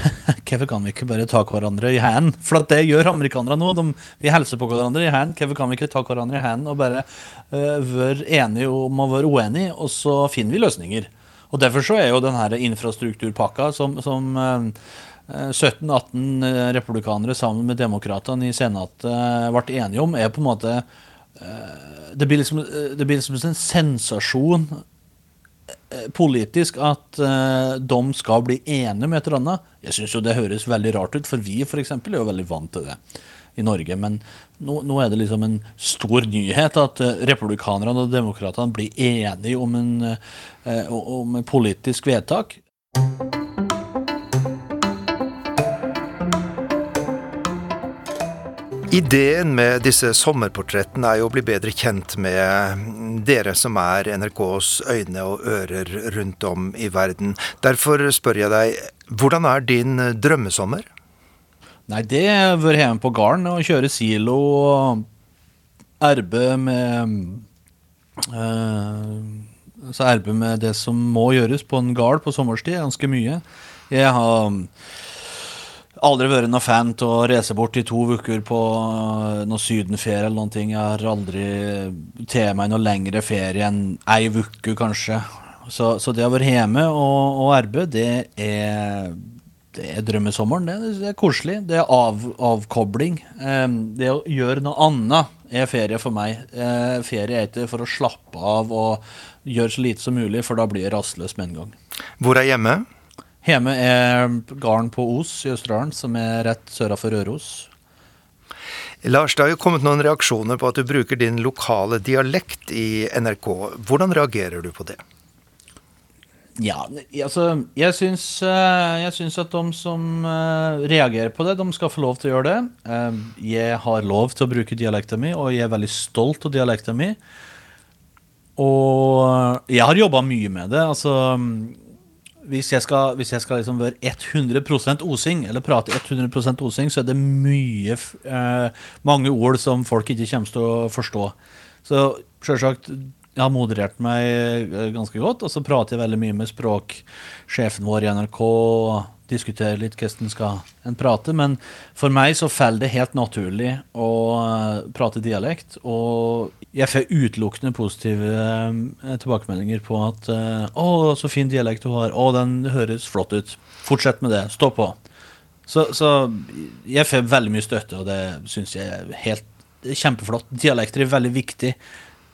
kan vi ikke bare ta hverandre i hendene? For det gjør amerikanere nå. De, vi hilser på hverandre i hendene. Hvorfor kan vi ikke ta hverandre i hendene og bare uh, være enige om å være uenige, og så finner vi løsninger? Og Derfor så er jo denne infrastrukturpakka som, som uh, eh, 17-18 eh, republikanere sammen med demokratene i Senatet ble enige om, er på en måte det blir, liksom, det blir liksom en sensasjon politisk at uh, de skal bli enige med et eller annet. Jeg syns jo det høres veldig rart ut, for vi for eksempel, er jo veldig vant til det i Norge. Men nå, nå er det liksom en stor nyhet at uh, republikanerne og demokratene blir enige om en, om en politisk vedtak. Ideen med disse sommerportrettene er jo å bli bedre kjent med dere som er NRKs øyne og ører rundt om i verden. Derfor spør jeg deg, hvordan er din drømmesommer? Nei, det være hjemme på gården og kjøre silo og arbeide med øh, Så arbeide med det som må gjøres på en gard på sommerstid, ganske mye. Jeg har aldri vært noen fan til å reise bort i to uker på eh, noe sydenferie eller noen ting. Jeg har aldri tatt meg noe lengre ferie enn ei uke, kanskje. Så, så, det å være hjemme og, og arbeide, det er, det er drømmesommeren. Det, det, er koselig. Det er av, avkobling. Det å gjøre noe annet er ferie for meg. Uh, ferie er ikke for å slappe av og gjøre så lite som mulig, for da blir jeg rastløs med en gang. Hvor er hjemme? Hjemme er gården på Os i Østerdalen, som er rett søra for Røros. Lars, det har jo kommet noen reaksjoner på at du bruker din lokale dialekt i NRK. Hvordan reagerer du på det? Ja, altså Jeg syns, eh, jeg syns at de som eh, reagerer på det, de skal få lov til å gjøre det. Eh, jeg har lov til å bruke dialekten min, og jeg er veldig stolt av dialekten min. Og jeg har jobba mye med det. Altså hvis jeg skal, hvis jeg skal liksom være 100% osing, eller prate 100% osing, så er det mye eh, mange ord som folk ikke kommer til å forstå. Så selvsagt, jeg har moderert meg eh, ganske godt, og så prater jeg veldig mye med språksjefen vår i NRK diskutere litt hvordan skal en prate. Men for meg så faller det helt naturlig å eh, prate dialekt. Og jeg får utelukkende positive eh, tilbakemeldinger på at eh, 'Å, så fin dialekt du har. Å, den høres flott ut. Fortsett med det. Stå på'. Så, så jeg får veldig mye støtte, og det syns jeg er helt kjempeflott. Dialekter er veldig viktig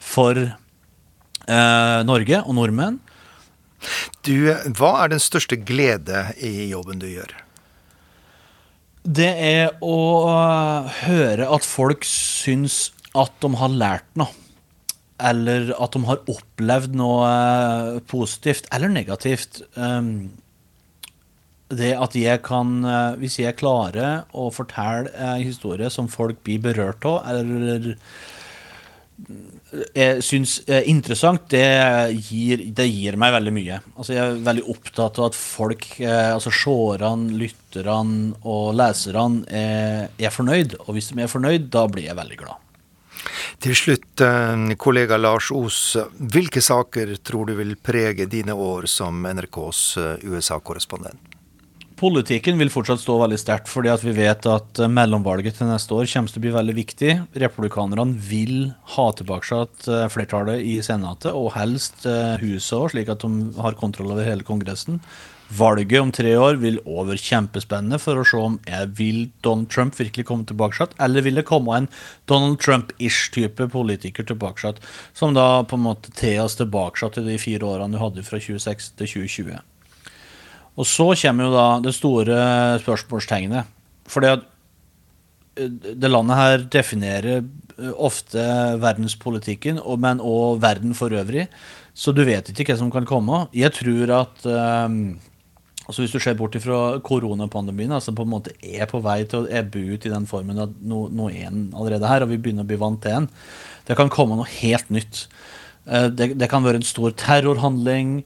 for eh, Norge og nordmenn. Du, hva er den største glede i jobben du gjør? Det er å høre at folk syns at de har lært noe. Eller at de har opplevd noe øh, positivt eller negativt. Det at jeg kan øh, Hvis jeg klarer å fortelle en historie som folk blir berørt av, eller jeg syns er interessant, det gir, det gir, meg veldig mye. Altså jeg er veldig opptatt av at folk, eh, altså seerne, lytterne og leserne, er, er, fornøyd. Og hvis de er fornøyd, da blir jeg veldig glad. Til slutt, eh, kollega Lars Os. Hvilke saker tror du vil prege dine år som NRKs eh, USA-korrespondent? Politikken vil fortsatt stå veldig sterkt, fordi at vi vet at eh, mellomvalget til neste år kommer til å bli veldig viktig. Republikanerne vil ha tilbake eh, flertallet i Senatet, og helst eh, huset òg, slik at de har kontroll over hele Kongressen. Valget om tre år vil over kjempespennende for å se om jeg vil Donald Trump virkelig komme tilbake, eller vil det komme en Donald Trump-ish type politiker tilbake, som da på en måte tar oss tilbake til de fire årene du hadde fra 2016 til 2020. Og så kommer jo da det store spørsmålstegnet. For det, det landet her definerer ofte verdenspolitikken, men òg verden for øvrig. Så du vet ikke hva som kan komme. Jeg tror at um, altså Hvis du ser bort fra koronapandemien, altså på en måte er på vei til å ebbe ut i den formen at nå, nå er den allerede her, og vi begynner å bli vant til den. Det kan komme noe helt nytt. Eh, det, det kan være en stor terrorhandling,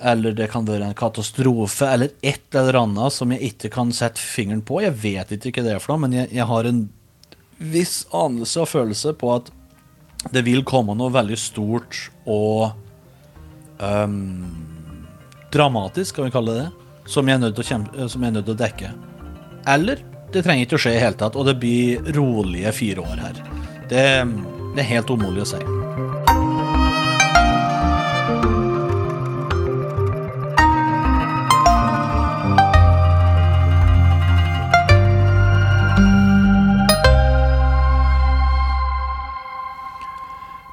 eller det kan være en katastrofe, eller et eller annet som jeg ikke kan sette fingeren på. Jeg vet ikke hva det er for noe, men jeg, jeg har en viss anelse og følelse på at det vil komme noe veldig stort og um, dramatisk, kan vi kalle det kjempe, som jeg er nødt til å dekke. Eller det trenger ikke å skje i hele tatt, og det blir rolige fire år her. Det, det er helt umulig å si.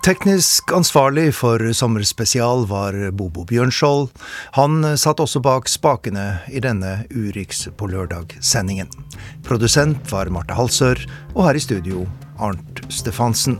Teknisk ansvarlig for Sommerspesial var Bobo Bjørnskjold. Han satt også bak spakene i denne Urix på lørdag-sendingen. Produsent var Marte Halsør, og her i studio Arnt Stefansen.